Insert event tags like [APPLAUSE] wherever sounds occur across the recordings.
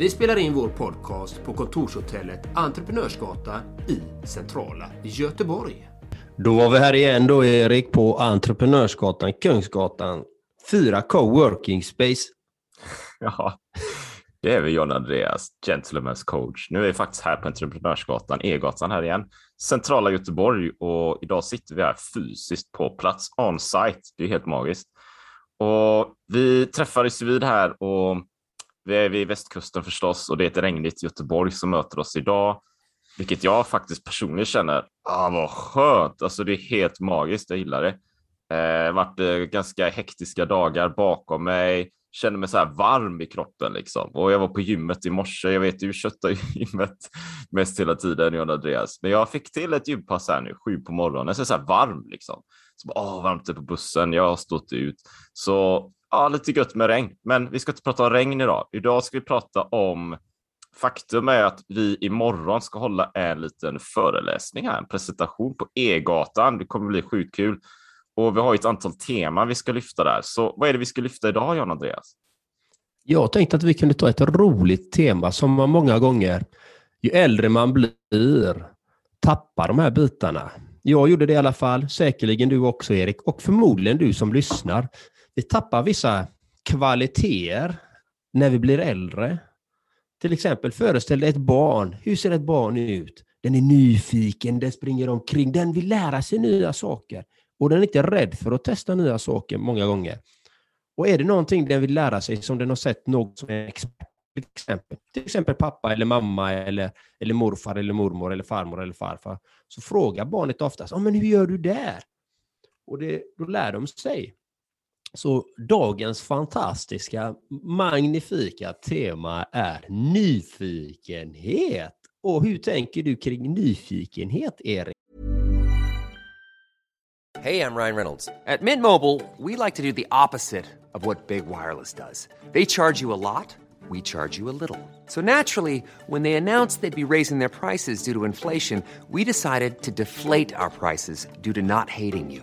Vi spelar in vår podcast på kontorshotellet Entreprenörsgatan i centrala Göteborg. Då var vi här igen då Erik på Entreprenörsgatan, Kungsgatan. Fyra coworking space. [LAUGHS] Ja, det är vi John Andreas, Gentlemen's coach. Nu är vi faktiskt här på Entreprenörsgatan, E-gatan här igen, centrala Göteborg och idag sitter vi här fysiskt på plats, on-site. Det är helt magiskt. Och vi träffades vid här och vi är vid västkusten förstås och det är ett regnigt Göteborg som möter oss idag, vilket jag faktiskt personligen känner, ah, vad skönt, alltså det är helt magiskt, jag gillar det. Eh, varit eh, ganska hektiska dagar bakom mig, känner mig så här varm i kroppen liksom. Och jag var på gymmet i morse. Jag vet, du köttar [LAUGHS] gymmet mest hela tiden, John Andreas. Men jag fick till ett gympass här nu, sju på morgonen. Så, så här varm liksom. Så bara, åh, varmt det på bussen. Jag har stått ut. Så ja, lite gött med regn. Men vi ska inte prata om regn idag. Idag ska vi prata om Faktum är att vi imorgon ska hålla en liten föreläsning här, en presentation på E-gatan. Det kommer bli sjukt kul. Och vi har ett antal teman vi ska lyfta där. Så vad är det vi ska lyfta idag, Jan Andreas? Jag tänkte att vi kunde ta ett roligt tema som man många gånger, ju äldre man blir, tappar de här bitarna. Jag gjorde det i alla fall, säkerligen du också Erik, och förmodligen du som lyssnar. Vi tappar vissa kvaliteter när vi blir äldre. Till exempel, föreställ dig ett barn. Hur ser ett barn ut? Den är nyfiken, den springer omkring, den vill lära sig nya saker. Och den är inte rädd för att testa nya saker många gånger. Och är det någonting den vill lära sig som den har sett något som är expert, till exempel, till exempel pappa eller mamma eller, eller morfar eller mormor eller farmor eller farfar, så frågar barnet oftast, ah, men hur gör du där? Och det, då lär de sig. Så dagens fantastiska, magnifika tema är nyfikenhet. Och hur tänker du kring nyfikenhet, Erik? Hej, jag Ryan Reynolds. På Mint Mobile, we like to do the opposite of what Big Wireless does. They charge you a lot, we charge you a little. So naturally, when they announced they'd be raising their prices due to inflation, we decided to deflate our prices due to not hating you.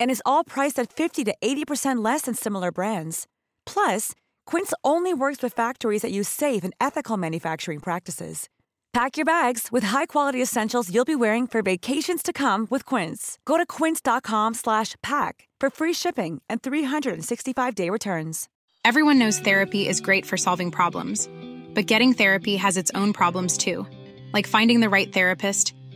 and is all priced at 50 to 80% less than similar brands. Plus, Quince only works with factories that use safe and ethical manufacturing practices. Pack your bags with high-quality essentials you'll be wearing for vacations to come with Quince. Go to quince.com/pack for free shipping and 365-day returns. Everyone knows therapy is great for solving problems, but getting therapy has its own problems too, like finding the right therapist,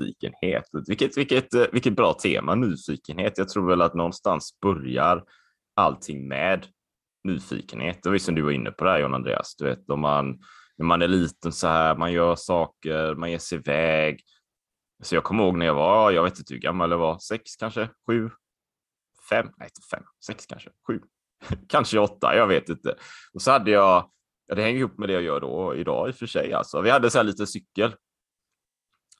Nyfikenhet. Vilket, vilket, eh, vilket bra tema, nyfikenhet. Jag tror väl att någonstans börjar allting med nyfikenhet. Det var ju som du var inne på där John Andreas. Du vet, om man, när man är liten så här, man gör saker, man ger sig iväg. Så jag kommer ihåg när jag var, jag vet inte hur gammal jag var, sex kanske, sju, fem, nej inte fem, sex kanske, sju, [LAUGHS] kanske åtta, jag vet inte. Och så hade jag, ja, det hänger ihop med det jag gör då idag i och för sig. Alltså. Vi hade så här lite cykel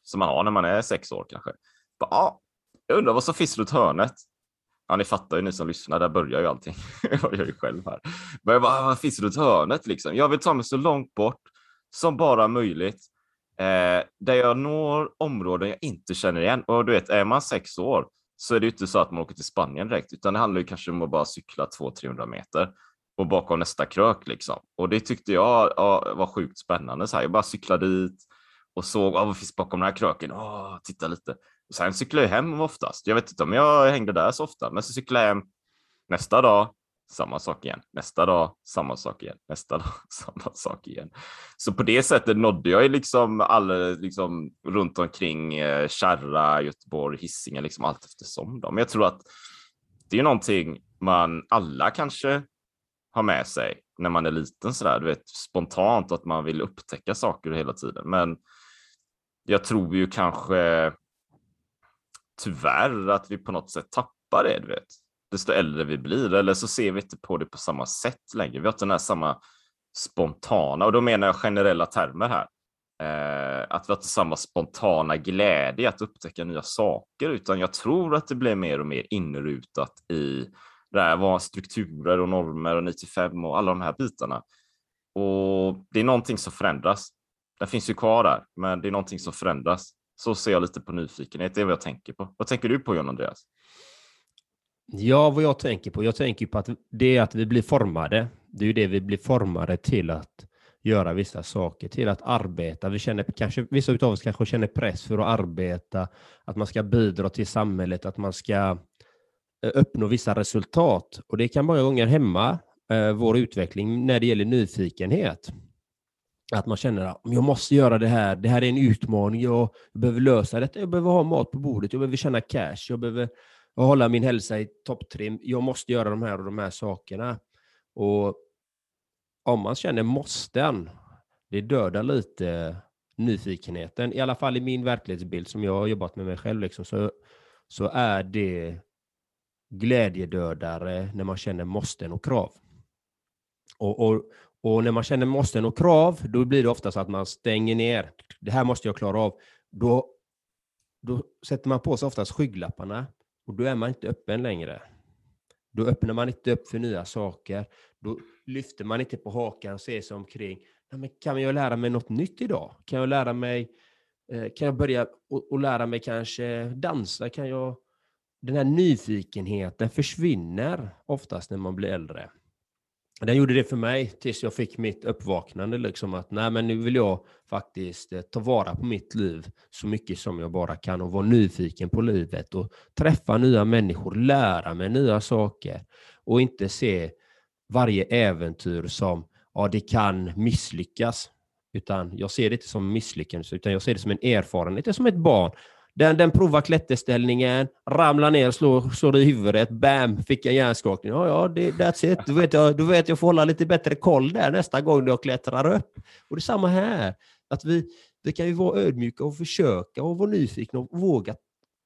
som man har när man är sex år kanske. Bara, ah, jag undrar vad som finns runt hörnet. Ja, ni fattar ju ni som lyssnar, där börjar ju allting. [LAUGHS] jag gör ju själv här. Men jag bara, vad finns runt hörnet liksom? Jag vill ta mig så långt bort som bara möjligt. Eh, där jag når områden jag inte känner igen. Och du vet, är man sex år så är det ju inte så att man åker till Spanien direkt, utan det handlar ju kanske om att bara cykla 200-300 meter och bakom nästa krök liksom. Och det tyckte jag ja, var sjukt spännande. Så här, jag bara cyklade dit och såg vad vad finns bakom den här kröken. Åh, titta lite. Och sen cyklade jag hem oftast. Jag vet inte om jag hängde där så ofta, men så cyklade jag hem nästa dag, samma sak igen. Nästa dag, samma sak igen. Nästa [LAUGHS] dag, samma sak igen. Så på det sättet nådde jag ju liksom alla liksom runt omkring eh, Kärra, Göteborg, Hisingen, liksom allt eftersom. Då. Men jag tror att det är någonting man alla kanske har med sig när man är liten sådär, du vet spontant att man vill upptäcka saker hela tiden. Men jag tror ju kanske tyvärr att vi på något sätt tappar det, du vet desto äldre vi blir, eller så ser vi inte på det på samma sätt längre. Vi har inte den här samma spontana, och då menar jag generella termer här. Eh, att vi har inte samma spontana glädje att upptäcka nya saker, utan jag tror att det blir mer och mer inrutat i det här vad strukturer och normer och 95 och alla de här bitarna. Och det är någonting som förändras. Den finns ju kvar där, men det är någonting som förändras. Så ser jag lite på nyfikenhet, det är vad jag tänker på. Vad tänker du på John Andreas? Ja, vad jag tänker på? Jag tänker på att det är att vi blir formade. Det är ju det vi blir formade till att göra vissa saker, till att arbeta. Vi känner, kanske, vissa av oss kanske känner press för att arbeta, att man ska bidra till samhället, att man ska eh, uppnå vissa resultat. Och det kan många gånger hämma eh, vår utveckling när det gäller nyfikenhet. Att man känner att jag måste göra det här, det här är en utmaning, jag behöver lösa detta, jag behöver ha mat på bordet, jag behöver tjäna cash, jag behöver hålla min hälsa i topptrim. Jag måste göra de här och de här sakerna. Och om man känner måsten, det dödar lite nyfikenheten. I alla fall i min verklighetsbild som jag har jobbat med mig själv, liksom, så, så är det glädjedödare när man känner måsten och krav. Och, och, och när man känner måsten och krav, då blir det ofta så att man stänger ner. Det här måste jag klara av. Då, då sätter man på sig oftast skygglapparna. Och då är man inte öppen längre. Då öppnar man inte upp för nya saker. Då lyfter man inte på hakan och ser sig omkring. men kan jag lära mig något nytt idag? Kan jag lära mig, eh, kan jag börja och, och lära mig kanske dansa? Kan jag, den här nyfikenheten försvinner oftast när man blir äldre. Den gjorde det för mig tills jag fick mitt uppvaknande, liksom att nej, men nu vill jag faktiskt eh, ta vara på mitt liv så mycket som jag bara kan och vara nyfiken på livet och träffa nya människor, lära mig nya saker och inte se varje äventyr som ja, det kan misslyckas. Utan jag ser det inte som misslyckande, utan jag ser det som en erfarenhet. Det är som ett barn. Den, den provar klätterställningen, ramlar ner, slår, slår i huvudet, bam, fick en hjärnskakning. Ja, ja, det, that's it. Då vet, jag, då vet jag får hålla lite bättre koll där nästa gång jag klättrar upp. Och det är samma här. Att vi, vi kan ju vara ödmjuka och försöka och vara nyfikna och våga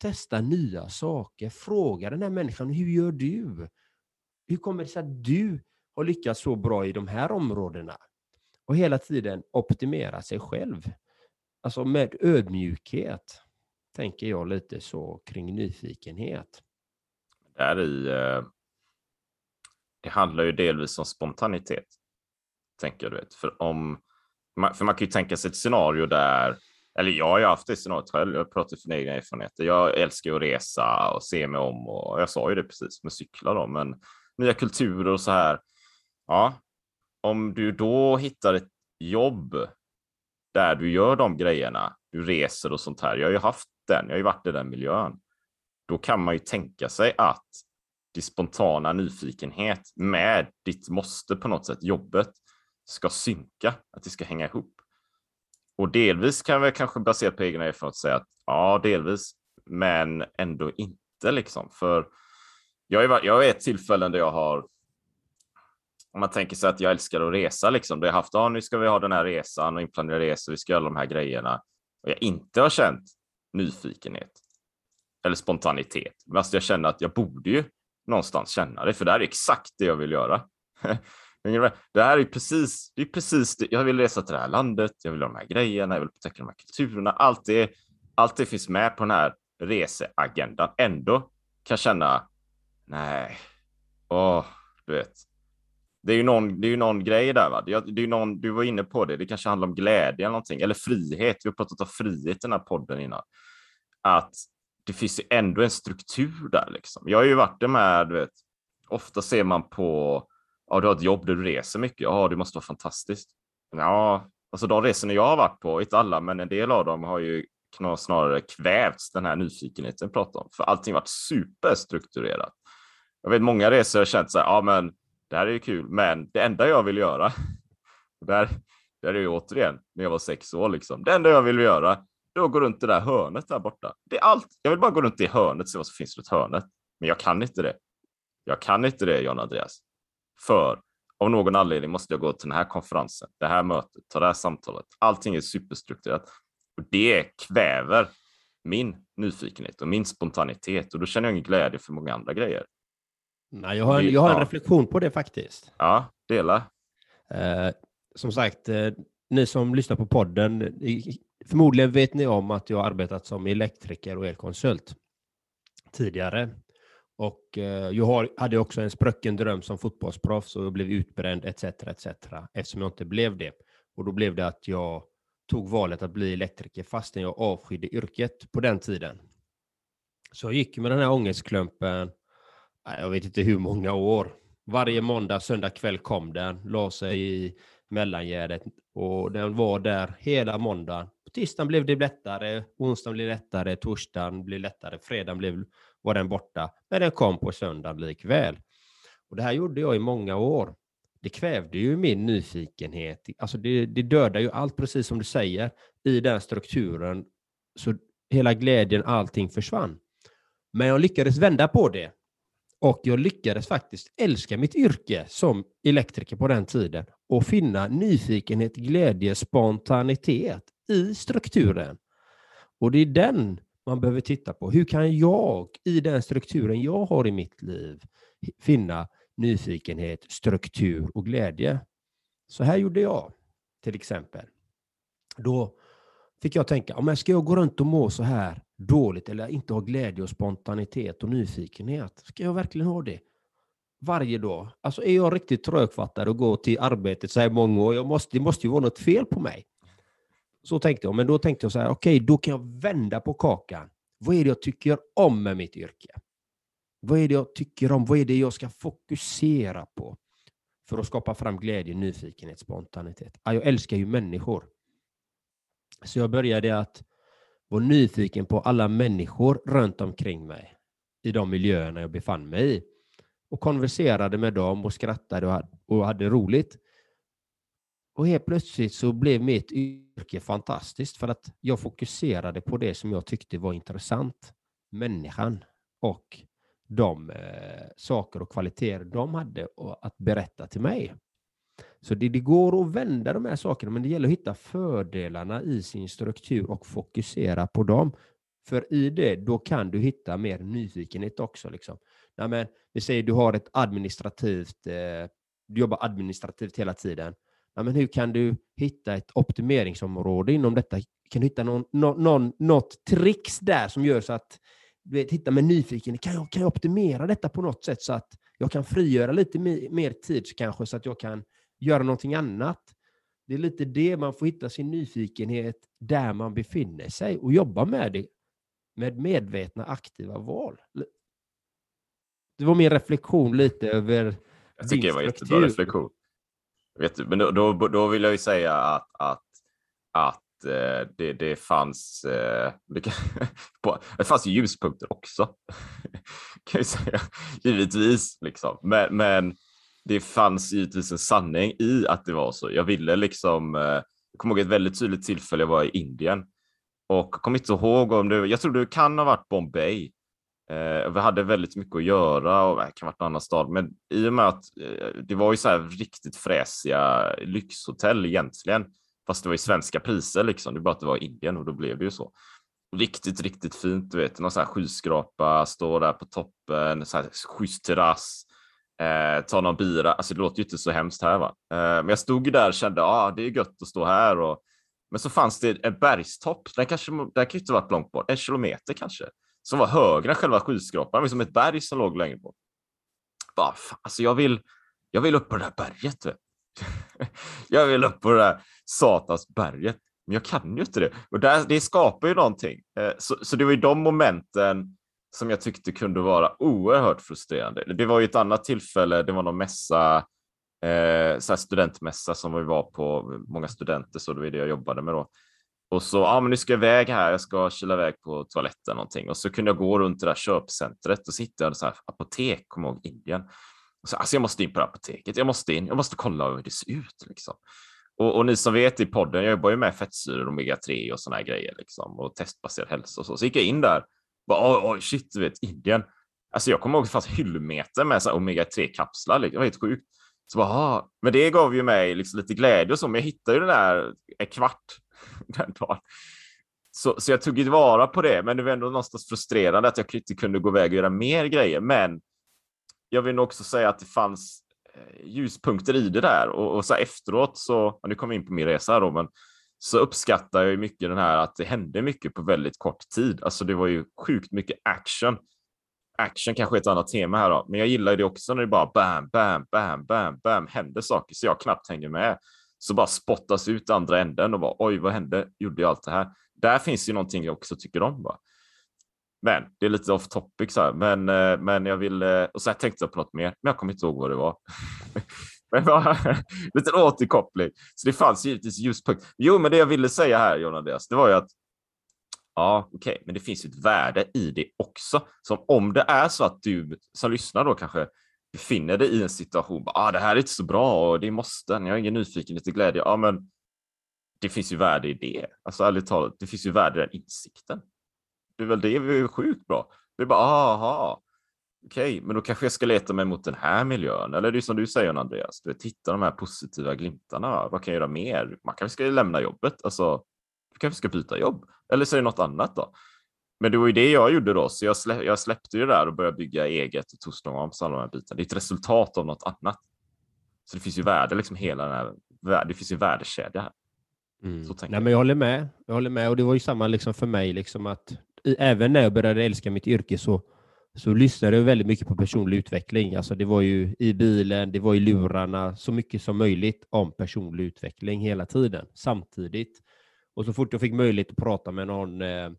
testa nya saker. Fråga den här människan, hur gör du? Hur kommer det sig att du har lyckats så bra i de här områdena? Och hela tiden optimera sig själv. Alltså med ödmjukhet tänker jag lite så kring nyfikenhet. Där i, eh, det handlar ju delvis om spontanitet, tänker jag. Du vet. För, om, för man kan ju tänka sig ett scenario där, eller jag har ju haft det scenariot själv, jag pratar från egna erfarenheter. Jag älskar att resa och se mig om och jag sa ju det precis med cyklar då, men nya kulturer och så här. Ja, om du då hittar ett jobb där du gör de grejerna, du reser och sånt här. Jag har ju haft den, jag har ju varit i den miljön. Då kan man ju tänka sig att din spontana nyfikenhet med ditt måste på något sätt, jobbet, ska synka, att det ska hänga ihop. Och delvis kan vi kanske baserat på egna erfarenheter säga att ja, delvis, men ändå inte liksom. För jag är jag är ett tillfälle där jag har om man tänker sig att jag älskar att resa, liksom, där jag haft, ja, nu ska vi ha den här resan och inplanerade resor, vi ska göra de här grejerna. Och jag inte har känt nyfikenhet eller spontanitet. Men alltså jag känner att jag borde ju någonstans känna det, för det här är exakt det jag vill göra. [LAUGHS] det här är precis, det är precis det. Jag vill resa till det här landet, jag vill ha de här grejerna, jag vill upptäcka de här kulturerna. Allt det, allt det finns med på den här reseagendan. Ändå kan jag känna, nej, åh, du vet, det är ju någon, det är ju någon grej där. Va? Det är ju någon, du var inne på det, det kanske handlar om glädje eller någonting, eller frihet. Vi har pratat om frihet i den här podden innan. Att det finns ju ändå en struktur där liksom. Jag har ju varit det med, du vet, ofta ser man på, ja du har ett jobb där du reser mycket, ja det måste vara fantastiskt. Ja, alltså de resorna jag har varit på, inte alla, men en del av dem har ju snarare kvävts den här nyfikenheten jag pratar om, för allting varit superstrukturerat. Jag vet många resor har känt så här, ja men det här är ju kul, men det enda jag vill göra, [LAUGHS] där, där är ju återigen när jag var sex år liksom, det enda jag vill göra, det är att gå runt det där hörnet där borta. Det är allt. Jag vill bara gå runt i hörnet och se vad som finns runt hörnet. Men jag kan inte det. Jag kan inte det, John Andreas. För av någon anledning måste jag gå till den här konferensen, det här mötet, ta det här samtalet. Allting är superstrukturerat och det kväver min nyfikenhet och min spontanitet och då känner jag ingen glädje för många andra grejer. Nej, jag har en, jag har en reflektion på det faktiskt. Ja, dela. Eh, som sagt, eh, ni som lyssnar på podden, förmodligen vet ni om att jag arbetat som elektriker och elkonsult tidigare. Och eh, jag har, hade också en sprucken dröm som fotbollsproffs och jag blev utbränd etc. etc. eftersom jag inte blev det. Och då blev det att jag tog valet att bli elektriker fastän jag avskydde yrket på den tiden. Så jag gick med den här ångestklumpen, jag vet inte hur många år. Varje måndag, söndag kväll kom den, la sig i mellangärdet och den var där hela måndagen. På tisdagen blev det lättare, onsdagen blev lättare, torsdagen blev lättare, fredagen blev, var den borta, men den kom på söndagen likväl. Och det här gjorde jag i många år. Det kvävde ju min nyfikenhet. Alltså det, det dödar ju allt, precis som du säger, i den strukturen. Så hela glädjen, allting försvann. Men jag lyckades vända på det. Och jag lyckades faktiskt älska mitt yrke som elektriker på den tiden och finna nyfikenhet, glädje, spontanitet i strukturen. Och det är den man behöver titta på. Hur kan jag i den strukturen jag har i mitt liv finna nyfikenhet, struktur och glädje? Så här gjorde jag till exempel. Då fick jag tänka, om jag ska jag gå runt och må så här dåligt eller inte ha glädje och spontanitet och nyfikenhet? Ska jag verkligen ha det? Varje dag? Alltså är jag riktigt trögfattad och går till arbetet så här många år, jag måste, det måste ju vara något fel på mig. Så tänkte jag, men då tänkte jag så här, okej, okay, då kan jag vända på kakan. Vad är det jag tycker om med mitt yrke? Vad är det jag tycker om? Vad är det jag ska fokusera på? För att skapa fram glädje, nyfikenhet, spontanitet. jag älskar ju människor. Så jag började att var nyfiken på alla människor runt omkring mig i de miljöerna jag befann mig i och konverserade med dem och skrattade och hade roligt. Och helt plötsligt så blev mitt yrke fantastiskt för att jag fokuserade på det som jag tyckte var intressant. Människan och de eh, saker och kvaliteter de hade att berätta till mig. Så det, det, går att vända de här sakerna, men det gäller att hitta fördelarna i sin struktur och fokusera på dem. För i det, då kan du hitta mer nyfikenhet också. Liksom. Nej, men, vi säger du har ett administrativt, eh, du jobbar administrativt hela tiden. Nej, men hur kan du hitta ett optimeringsområde inom detta? Kan du hitta någon, någon, något tricks där som gör så att vet, hitta med nyfikenhet. Kan jag, kan jag optimera detta på något sätt så att jag kan frigöra lite mer, mer tid kanske så att jag kan göra någonting annat. Det är lite det, man får hitta sin nyfikenhet där man befinner sig och jobba med det med medvetna aktiva val. Det var min reflektion lite över Jag tycker det var jättebra reflektion. Vet du, men då, då, då vill jag ju säga att, att, att eh, det, det fanns eh, det, kan, [LAUGHS] det fanns ljuspunkter också. [LAUGHS] kan jag säga. Givetvis, liksom. men, men det fanns givetvis en sanning i att det var så. Jag ville liksom, eh, jag kommer ihåg ett väldigt tydligt tillfälle jag var i Indien och jag kommer inte ihåg om det, jag tror det kan ha varit Bombay. Eh, vi hade väldigt mycket att göra och det kan ha varit en annan stad, men i och med att eh, det var ju så här riktigt fräsiga lyxhotell egentligen, fast det var ju svenska priser liksom. Det är bara att det var Indien och då blev det ju så. Riktigt, riktigt fint, du vet, någon sån här skyskrapa, stå där på toppen, så här schysst terrass eh, ta någon bira. Alltså det låter ju inte så hemskt här va. Eh, men jag stod där och kände, ja ah, det är gött att stå här och men så fanns det en bergstopp, den kanske, den kan inte varit långt bort, en kilometer kanske, som var högre än själva skyskrapan, liksom ett berg som låg längre bort. Bara, fan, alltså jag vill, jag vill upp på det där berget. [LAUGHS] jag vill upp på det där satans berget. Men jag kan ju inte det. Och där, det skapar ju någonting. Eh, så, så det var ju de momenten som jag tyckte kunde vara oerhört frustrerande. Det var ju ett annat tillfälle, det var någon mässa, eh, så studentmässa som vi var på, många studenter, så det var det jag jobbade med då. Och så, ja men nu ska jag iväg här, jag ska kila iväg på toaletten någonting. Och så kunde jag gå runt det där köpcentret och sitta i så här apotek, kommer ihåg Indien. Och så, alltså jag måste in på det apoteket, jag måste in, jag måste kolla hur det ser ut. Liksom. Och, och, ni som vet i podden, jag jobbar ju med fettsyror, omega-3 och såna här grejer liksom, och testbaserad hälsa och så. Så gick jag in där, bara oj, oj shit, du vet Indien. Alltså jag kommer ihåg att det fanns hyllmeter med omega-3-kapslar, liksom. det var helt sjukt. Så bara, men det gav ju mig liksom lite glädje och så, men jag hittade ju den där en kvart [LAUGHS] den dagen. Så, så jag tog vara på det, men det var ändå någonstans frustrerande att jag inte kunde gå iväg och göra mer grejer. Men jag vill nog också säga att det fanns eh, ljuspunkter i det där och, och så efteråt så, nu kommer vi in på min resa då, men så uppskattar jag ju mycket den här att det hände mycket på väldigt kort tid. Alltså det var ju sjukt mycket action. Action kanske är ett annat tema här då, men jag gillar det också när det bara bam, bam, bam, bam, bam händer saker så jag knappt hänger med så bara spottas ut andra änden och bara oj, vad hände? Gjorde jag allt det här? Där finns ju någonting jag också tycker om. Bara. Men det är lite off topic så här. Men, eh, men jag vill eh, och så här tänkte jag på något mer, men jag kommer inte ihåg vad det var. [LAUGHS] men [LAUGHS] lite återkoppling. Så det fanns givetvis ljuspunkt. Jo, men det jag ville säga här, John Andreas, det var ju att Ja, okej, okay, men det finns ett värde i det också. Som om det är så att du som lyssnar då kanske befinner dig i en situation, ah, det här är inte så bra och det måste, jag har ingen nyfikenhet och glädje. Ja, men det finns ju värde i det. Alltså ärligt talat, det finns ju värde i den insikten. Det är väl det vi är sjukt bra. Det är bara, aha, okej, okay, men då kanske jag ska leta mig mot den här miljön. Eller det är som du säger Andreas, du titta de här positiva glimtarna. Vad kan jag göra mer? Man kanske ska lämna jobbet. Alltså, du kanske ska byta jobb. Eller så är det något annat då. Men det var ju det jag gjorde då, så jag, slä, jag släppte ju det där och började bygga eget och Toastnoms alla de här bitarna. Det är ett resultat av något annat. Så det finns ju värde, liksom hela den här, det finns ju värdekedja här. Mm. Nej, men jag håller med. Jag håller med och det var ju samma liksom för mig, liksom att även när jag började älska mitt yrke så, så lyssnade jag väldigt mycket på personlig utveckling. Alltså det var ju i bilen, det var i lurarna, så mycket som möjligt om personlig utveckling hela tiden, samtidigt. Och så fort jag fick möjlighet att prata med någon eh,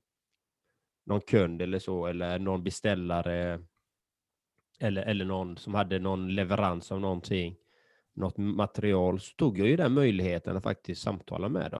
någon kund eller så, eller någon beställare eller, eller någon som hade någon leverans av någonting, något material, så tog jag ju den möjligheten att faktiskt samtala med dem.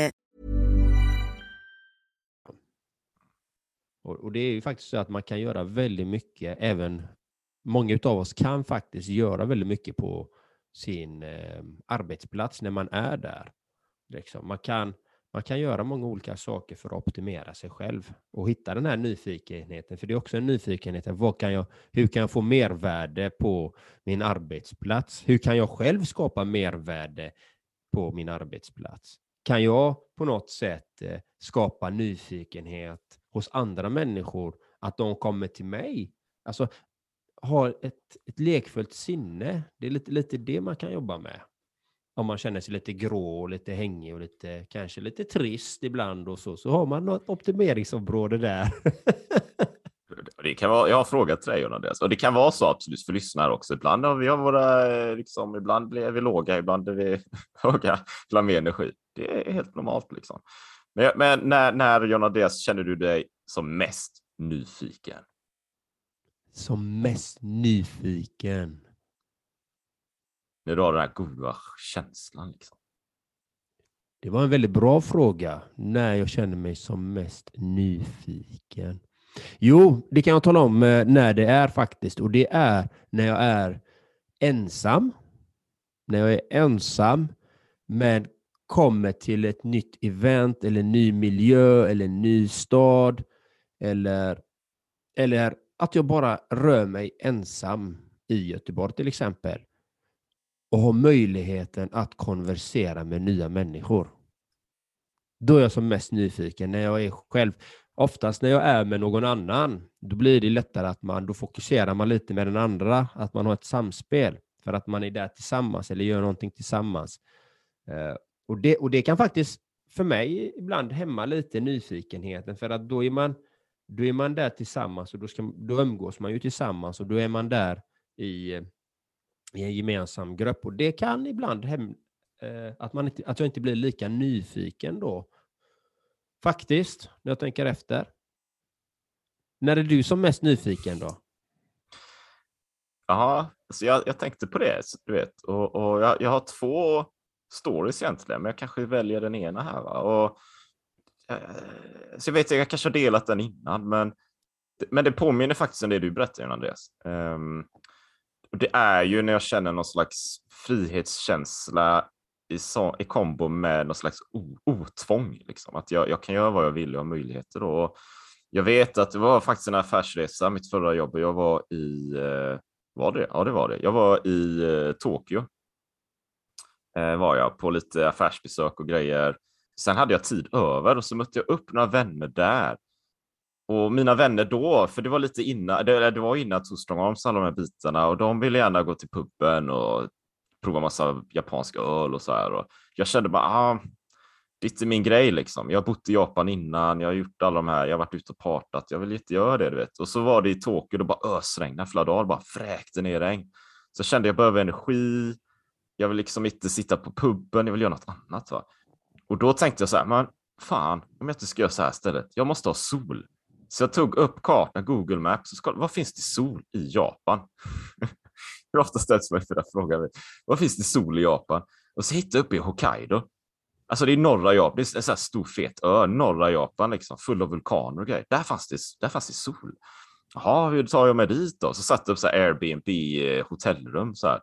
Och, och, det är ju faktiskt så att man kan göra väldigt mycket, även många av oss kan faktiskt göra väldigt mycket på sin eh, arbetsplats när man är där. Liksom. Man, kan, man kan göra många olika saker för att optimera sig själv och hitta den här nyfikenheten. För det är också en nyfikenhet. Vad kan jag, hur kan jag få mervärde på min arbetsplats? Hur kan jag själv skapa mervärde på min arbetsplats? Kan jag på något sätt eh, skapa nyfikenhet hos andra människor, att de kommer till mig? Alltså, ha ett, ett lekfullt sinne. Det är lite, lite det man kan jobba med. om man känner sig lite grå, och lite hängig och lite, kanske lite trist ibland och så, så har man något optimeringsområde där. [LAUGHS] Det kan vara, jag har frågat dig John Andreas, och det kan vara så absolut för lyssnare också. Ibland har vi har våra, eh, liksom, ibland är vi låga, ibland är vi [LAUGHS] höga, ibland mer energi. Det är helt normalt liksom. Men, men när, när John Andreas känner du dig som mest nyfiken? Som mest nyfiken? När du har den här goda känslan liksom. Det var en väldigt bra fråga. När jag känner mig som mest nyfiken. Jo, det kan jag tala om eh, när det är faktiskt. Och det är när jag är ensam. När jag är ensam, men kommer till ett nytt event eller ny miljö eller ny stad. Eller, eller att jag bara rör mig ensam i Göteborg till exempel. Och har möjligheten att konversera med nya människor. Då är jag som mest nyfiken när jag är själv. Oftast när jag är med någon annan, då blir det lättare att man, då fokuserar man lite med den andra, att man har ett samspel för att man är där tillsammans eller gör någonting tillsammans. Eh, och, det, och det kan faktiskt för mig ibland hämma lite nyfikenheten för att då är man, då är man där tillsammans och då, ska, då umgås man ju tillsammans och då är man där i, i en gemensam grupp och det kan ibland hem, eh, att, man inte, att jag inte blir lika nyfiken då Faktiskt, när jag tänker efter. När är du som mest nyfiken då? Ja, alltså jag, jag tänkte på det, du vet, och, och jag, jag, har två stories egentligen, men jag kanske väljer den ena här. Va? Och, eh, så jag vet, jag kanske har delat den innan, men, men det påminner faktiskt om det du berättade, Andreas. Um, det är ju när jag känner någon slags frihetskänsla i, så, i kombo med någon slags otvång. Liksom. Att jag, jag kan göra vad jag vill och har möjligheter. Då. Och jag vet att det var faktiskt en affärsresa, mitt förra jobb. Jag var i, eh, var det? Ja, det var det. Jag var i eh, Tokyo. Eh, var jag på lite affärsbesök och grejer. Sen hade jag tid över och så mötte jag upp några vänner där. Och mina vänner då, för det var lite innan, det, det var innan Two Arms, alla de här bitarna, och de ville gärna gå till puben och prova massa japansk öl och så här. Och jag kände bara, ah, det är inte min grej liksom. Jag har bott i Japan innan, jag har gjort alla de här, jag har varit ute och partat, jag vill inte göra det, du vet. Och så var det i Tokyo, då bara ösregnade flera dagar, bara fräkte ner regn. Så jag kände jag behöver energi, jag vill liksom inte sitta på puben, jag vill göra något annat. Va? Och då tänkte jag så här, men fan, om jag inte ska göra så här istället, jag måste ha sol. Så jag tog upp kartan, Google Maps, och kollade, vad finns det sol i Japan? [LAUGHS] Hur ofta ställs man inför den frågan? Vad finns det sol i Japan? Och så hittade jag uppe i Hokkaido. Alltså det är norra Japan, det är en sån här stor fet ö, norra Japan liksom, full av vulkaner och grejer. Där fanns det, där fanns det sol. Jaha, hur tar jag mig dit då? Så satte jag upp så här Airbnb-hotellrum. Eh, så här,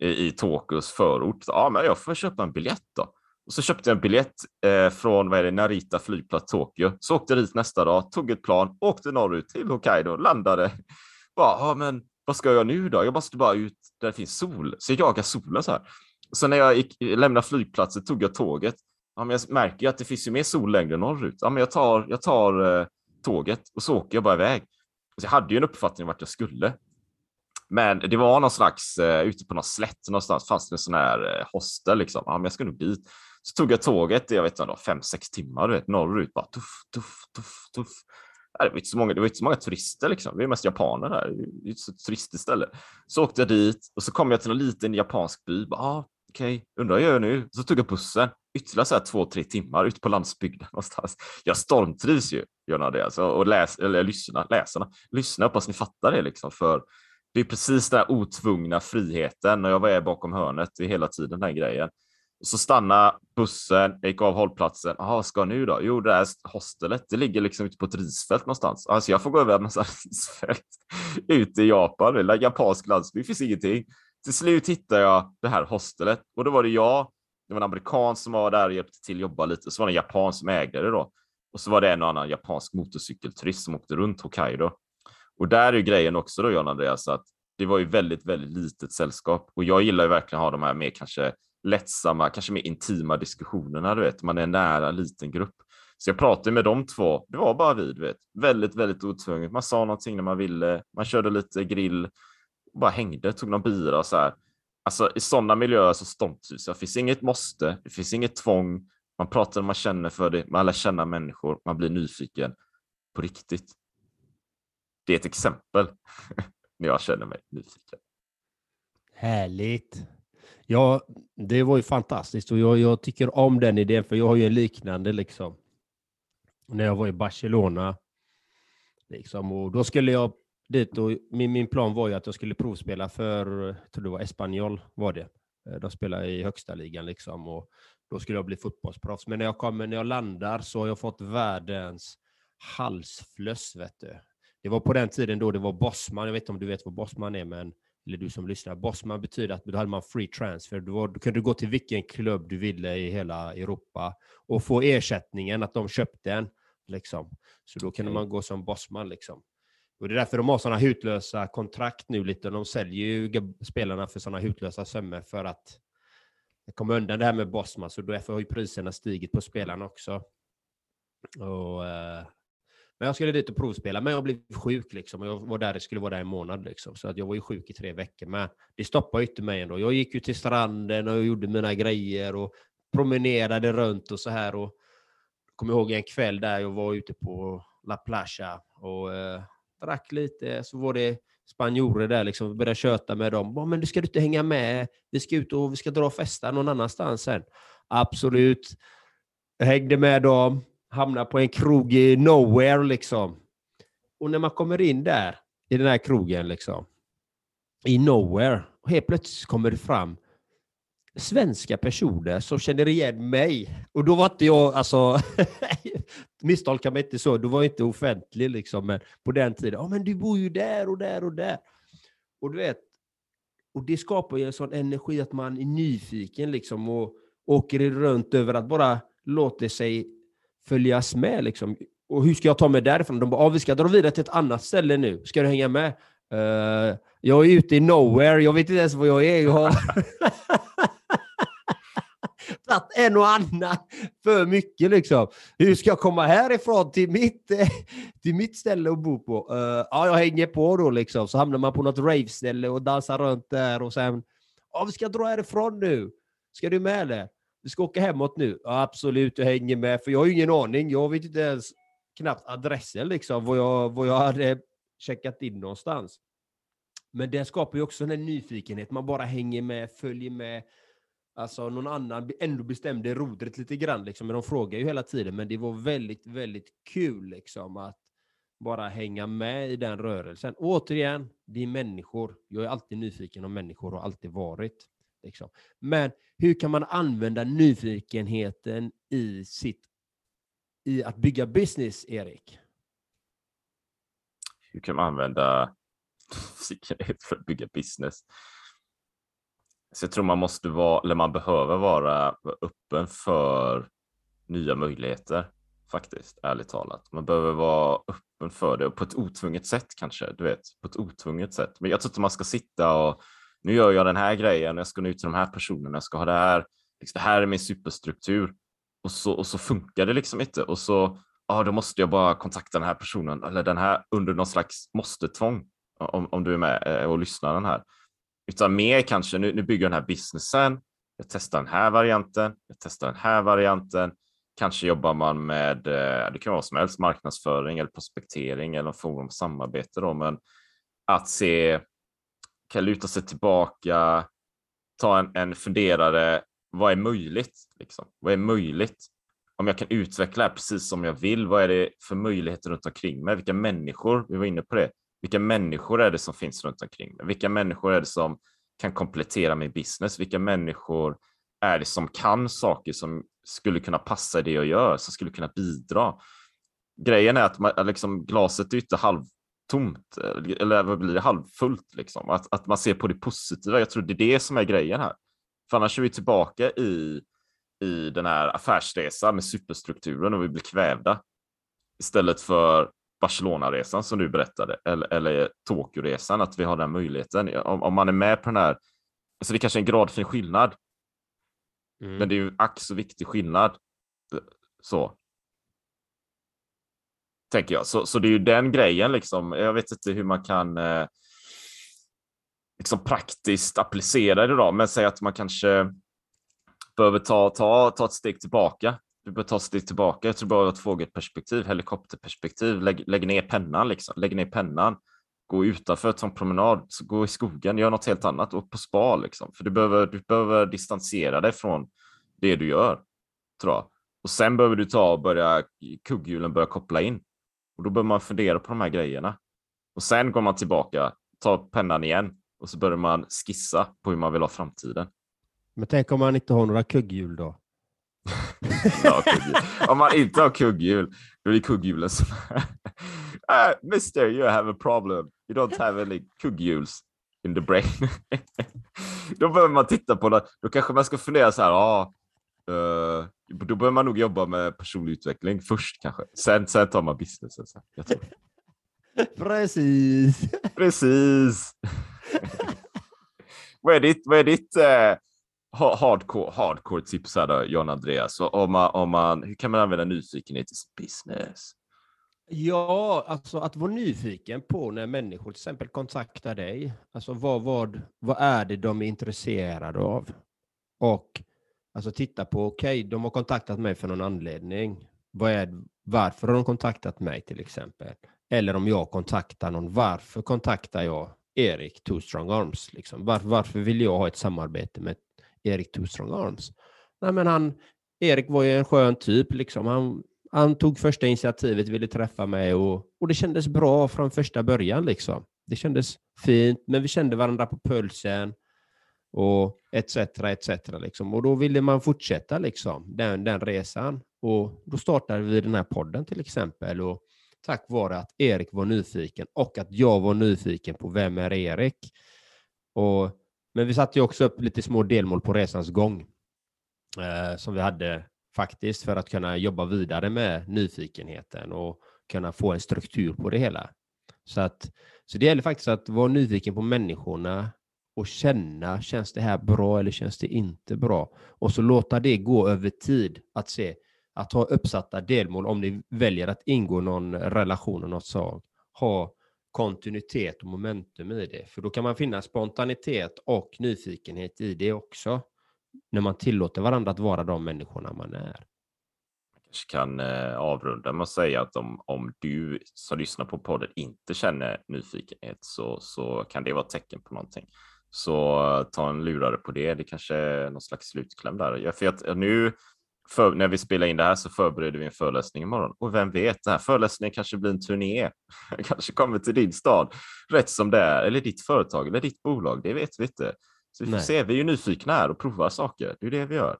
i, Tokyos förort. Ja, men jag får köpa en biljett då. Och så köpte jag en biljett eh, från vad är det, Narita flygplats Tokyo. Så åkte jag dit nästa dag, tog ett plan, åkte norrut till Hokkaido, landade. Bara, men vad ska jag nu då? Jag måste bara ut där det finns sol. Så jag jagar solen så här. Så när jag gick, lämnade flygplatsen tog jag tåget. Ja, men jag märker ju att det finns ju mer sol längre norrut. Ja, men jag tar, jag tar eh, tåget och så åker jag bara iväg. Så jag hade ju en uppfattning om vart jag skulle. Men det var någon slags, eh, ute på någon slätt någonstans fanns det en sån här eh, hostel liksom. Ja, men jag ska nog dit. Så tog jag tåget, jag vet inte, fem, sex timmar, du vet, norrut, bara tuff, tuff, tuff, tuff det var inte så många, det var inte så många turister liksom. Det är mest japaner där. Det är ett ställe. Så åkte jag dit och så kom jag till en liten japansk by. Ah, Okej, okay. undrar vad jag gör nu? Så tog jag bussen ytterligare så här två, tre timmar ut på landsbygden [LAUGHS] någonstans. Jag stormtrivs ju, gör det alltså, och läs, eller lyssna, läsarna. Lyssna, hoppas ni fattar det liksom, för det är precis den här otvungna friheten när jag var bakom hörnet i hela tiden, den här grejen. Så stanna bussen, jag gick av hållplatsen. Jaha, ska nu då? Jo, det här hostelet, det ligger liksom ute på ett risfält någonstans. Alltså jag får gå över en massa [LAUGHS] risfält ute i Japan, eller japansk landsbygd, finns ingenting. Till slut hittade jag det här hostelet och då var det jag, det var en amerikan som var där och hjälpte till att jobba lite, så var det en japan som ägde det då. Och så var det en och annan japansk motorcykelturist som åkte runt Hokkaido. Och där är grejen också då, John Andreas, att det var ju väldigt, väldigt litet sällskap och jag gillar ju verkligen att ha de här mer kanske lättsamma, kanske mer intima diskussionerna, du vet, man är nära en liten grupp. Så jag pratade med de två, det var bara vi, du vet, väldigt, väldigt otvunget. Man sa någonting när man ville, man körde lite grill, bara hängde, tog någon bira och så här. alltså i sådana miljöer så ståndtrivs jag. Det finns inget måste, det finns inget tvång. Man pratar, man känner för det, man lär känna människor, man blir nyfiken på riktigt. Det är ett exempel [LAUGHS] när jag känner mig nyfiken. Härligt. Ja, det var ju fantastiskt och jag, jag tycker om den idén för jag har ju en liknande liksom. När jag var i Barcelona. Liksom, och då skulle jag dit och min, min plan var ju att jag skulle provspela för, jag tror det var Espanyol var det. Eh, de spelar i högsta ligan liksom och då skulle jag bli fotbollsproffs. Men när jag kommer, när jag landar så har jag fått världens halsfluss, vet du. Det var på den tiden då det var Bosman, jag vet inte om du vet vad Bosman är, men eller du som lyssnar, Bosman betyder att då hade man free transfer. Du, var, du kunde gå till vilken klubb du ville i hela Europa och få ersättningen att de köpte en. Liksom. Så då kunde man gå som Bosman. Liksom. Och det är därför de har sådana hutlösa kontrakt nu lite. De säljer ju spelarna för sådana hutlösa summor för att komma undan det här med Bosman. Så därför har ju priserna stigit på spelarna också. Och, eh, men jag skulle dit och provspela, men jag blev sjuk liksom. Jag var där, skulle vara där en månad liksom. Så att jag var ju sjuk i tre veckor. Men det stoppade ju inte mig ändå. Jag gick ju till stranden och gjorde mina grejer och promenerade runt och så här. Och kommer ihåg en kväll där jag var ute på La Placha och eh, drack lite. Så var det spanjorer där liksom, började köta med dem. Men du ska du inte hänga med? Vi ska ut och vi ska dra och festa någon annanstans sen. Absolut. Jag hängde med dem hamnar på en krog i nowhere liksom. Och när man kommer in där, i den här krogen liksom, i nowhere, och helt plötsligt kommer det fram svenska personer som känner igen mig. Och då var inte jag, alltså, [LAUGHS] misstolka mig inte så, då var jag inte offentlig liksom, men på den tiden, ja oh, men du bor ju där och där och där. Och du vet, och det skapar ju en sån energi att man är nyfiken liksom och åker runt över att bara låta sig följas med. Liksom. Och hur ska jag ta mig därifrån? De bara, ah, vi ska dra vidare till ett annat ställe nu. Ska du hänga med? Uh, jag är ute i nowhere. Jag vet inte ens var jag är. Jag har [LAUGHS] tagit en och annan för mycket. Liksom. Hur ska jag komma härifrån till mitt, [LAUGHS] till mitt ställe att bo på? Uh, ja, jag hänger på då. Liksom. Så hamnar man på något rave-ställe och dansar runt där. Och sen, ja, vi ska dra härifrån nu. Ska du med eller? Vi ska åka hemåt nu? Ja, absolut, jag hänger med. För jag har ju ingen aning. Jag vet inte ens knappt adressen, liksom, var jag, vad jag hade checkat in någonstans. Men det skapar ju också en nyfikenhet. Man bara hänger med, följer med. Alltså någon annan ändå bestämde rodret lite grann. Liksom. Men de frågar ju hela tiden. Men det var väldigt, väldigt kul liksom, att bara hänga med i den rörelsen. Återigen, det är människor. Jag är alltid nyfiken om människor och har alltid varit. Liksom. Men hur kan man använda nyfikenheten i, sitt, i att bygga business, Erik? Hur kan man använda [LAUGHS] nyfikenhet för att bygga business? Så jag tror man måste vara, eller man behöver vara öppen för nya möjligheter faktiskt, ärligt talat. Man behöver vara öppen för det och på ett otvunget sätt kanske, du vet, på ett otvunget sätt. Men jag tror inte man ska sitta och nu gör jag den här grejen, jag ska nå ut till de här personerna, jag ska ha det här, liksom, det här är min superstruktur. Och så, och så funkar det liksom inte. Och så, ja, då måste jag bara kontakta den här personen eller den här under någon slags måste-tvång, om, om du är med eh, och lyssnar den här. Utan mer kanske, nu, nu bygger jag den här businessen, jag testar den här varianten, jag testar den här varianten. Kanske jobbar man med, eh, det kan vara vad som helst, marknadsföring eller prospektering eller någon form av samarbete då, men att se kan luta sig tillbaka, ta en, en funderare. Vad är möjligt? Liksom? Vad är möjligt? Om jag kan utveckla det precis som jag vill, vad är det för möjligheter runt omkring mig? Vilka människor, vi var inne på det, vilka människor är det som finns runt omkring mig? Vilka människor är det som kan komplettera min business? Vilka människor är det som kan saker som skulle kunna passa i det jag gör, som skulle kunna bidra? Grejen är att man, liksom, glaset är inte halv tomt, eller vad blir det, halvfullt liksom. Att, att man ser på det positiva. Jag tror det är det som är grejen här. För annars är vi tillbaka i, i den här affärsresan med superstrukturen och vi blir kvävda. Istället för Barcelona-resan som du berättade, eller, eller Tokyo-resan, att vi har den möjligheten. Om, om man är med på den här, alltså det kanske är en gradfin skillnad, mm. men det är ju ack så viktig skillnad. Så tänker jag. Så, så det är ju den grejen liksom. Jag vet inte hur man kan. Eh, liksom praktiskt applicera det då, men säg att man kanske behöver ta, ta, ta ett steg tillbaka. Du behöver ta ett steg tillbaka. Jag tror bara ett fågelperspektiv, helikopterperspektiv. Lägg, lägg ner pennan liksom. Lägg ner pennan. Gå utanför, ta en promenad, gå i skogen, gör något helt annat och på spa liksom. För du behöver, du behöver distansera dig från det du gör, tror jag. Och sen behöver du ta och börja kugghjulen börja koppla in. Och då behöver man fundera på de här grejerna. Och sen går man tillbaka, tar pennan igen och så börjar man skissa på hur man vill ha framtiden. Men tänk om man inte har några kugghjul då? [LAUGHS] ja. Om man inte har kugghjul, då är det kugghjulen som... uh, [LAUGHS] mister, you have a problem. You don't have any kugghjuls in the brain. [LAUGHS] då behöver man titta på det. Då kanske man ska fundera så här, ah, uh, då behöver man nog jobba med personlig utveckling först kanske. Sen, sen tar man businessen. Så jag tror. [LAUGHS] Precis. Precis. [LAUGHS] vad är ditt, vad är ditt eh, hardcore, hardcore tips här då, John Andreas? Om man, om man, hur kan man använda nyfikenhet i sitt business? Ja, alltså att vara nyfiken på när människor till exempel kontaktar dig. Alltså vad, vad, vad är det de är intresserade av? Och alltså titta på, okej, okay, de har kontaktat mig för någon anledning. Vad är, varför har de kontaktat mig till exempel? Eller om jag kontaktar någon, varför kontaktar jag Erik Two Strong Arms? Liksom? Var, varför vill jag ha ett samarbete med Erik Two Strong Arms? Nej, men han, Erik var ju en skön typ. Liksom. Han, han tog första initiativet, ville träffa mig och, och det kändes bra från första början. Liksom. Det kändes fint, men vi kände varandra på pulsen och etc. etc. Liksom. Och då ville man fortsätta liksom, den, den resan. Och då startade vi den här podden till exempel. Och tack vare att Erik var nyfiken och att jag var nyfiken på vem är Erik. Och, men vi satte ju också upp lite små delmål på resans gång eh, som vi hade faktiskt för att kunna jobba vidare med nyfikenheten och kunna få en struktur på det hela. Så, att, så det gäller faktiskt att vara nyfiken på människorna och känna, känns det här bra eller känns det inte bra? Och så låta det gå över tid, att se att ha uppsatta delmål om ni väljer att ingå någon relation av något slag. Ha kontinuitet och momentum i det, för då kan man finna spontanitet och nyfikenhet i det också. När man tillåter varandra att vara de människorna man är. Jag kanske kan eh, avrunda med att säga att om, om du som lyssnar på podden inte känner nyfikenhet så, så kan det vara ett tecken på någonting. Så eh, ta en lurare på det. Det kanske är någon slags slutkläm där. För att nu för, när vi spelar in det här så förbereder vi en föreläsning imorgon. Och vem vet, den här föreläsningen kanske blir en turné. [LAUGHS] kanske kommer till din stad rätt som det är, eller ditt företag eller ditt bolag. Det vet vi inte. Så vi får Nej. se. Vi är ju nyfikna här och provar saker. Det är det vi gör.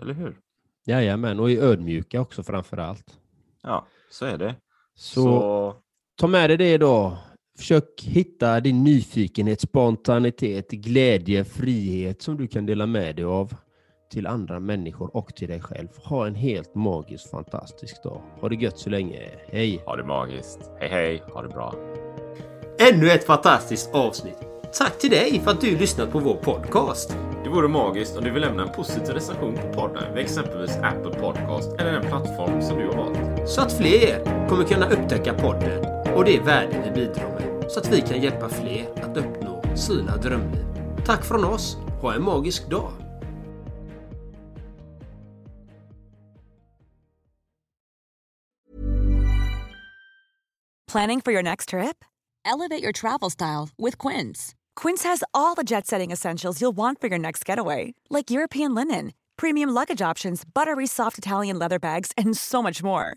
Eller hur? Jajamän, och är ödmjuka också framför allt. Ja, så är det. Så, så... ta med dig det då. Försök hitta din nyfikenhet, spontanitet, glädje, frihet som du kan dela med dig av till andra människor och till dig själv. Ha en helt magisk, fantastisk dag. Ha det gött så länge. Hej! Ha det magiskt. Hej, hej. Ha det bra. Ännu ett fantastiskt avsnitt. Tack till dig för att du lyssnat på vår podcast. Det vore magiskt om du vill lämna en positiv recension på podden vid exempelvis Apple Podcast eller den plattform som du har valt. Så att fler kommer kunna upptäcka podden och det värde vi bidrar med. Så att vi kan hjälpa fler att uppnå sina drömliv. Tack från oss. Ha en magisk dag. Planning for your next trip? Elevate your travel style with Quince. Quince has all the jet setting essentials you'll want for your next getaway, like European linen, premium luggage options, buttery soft Italian leather bags, and so much more.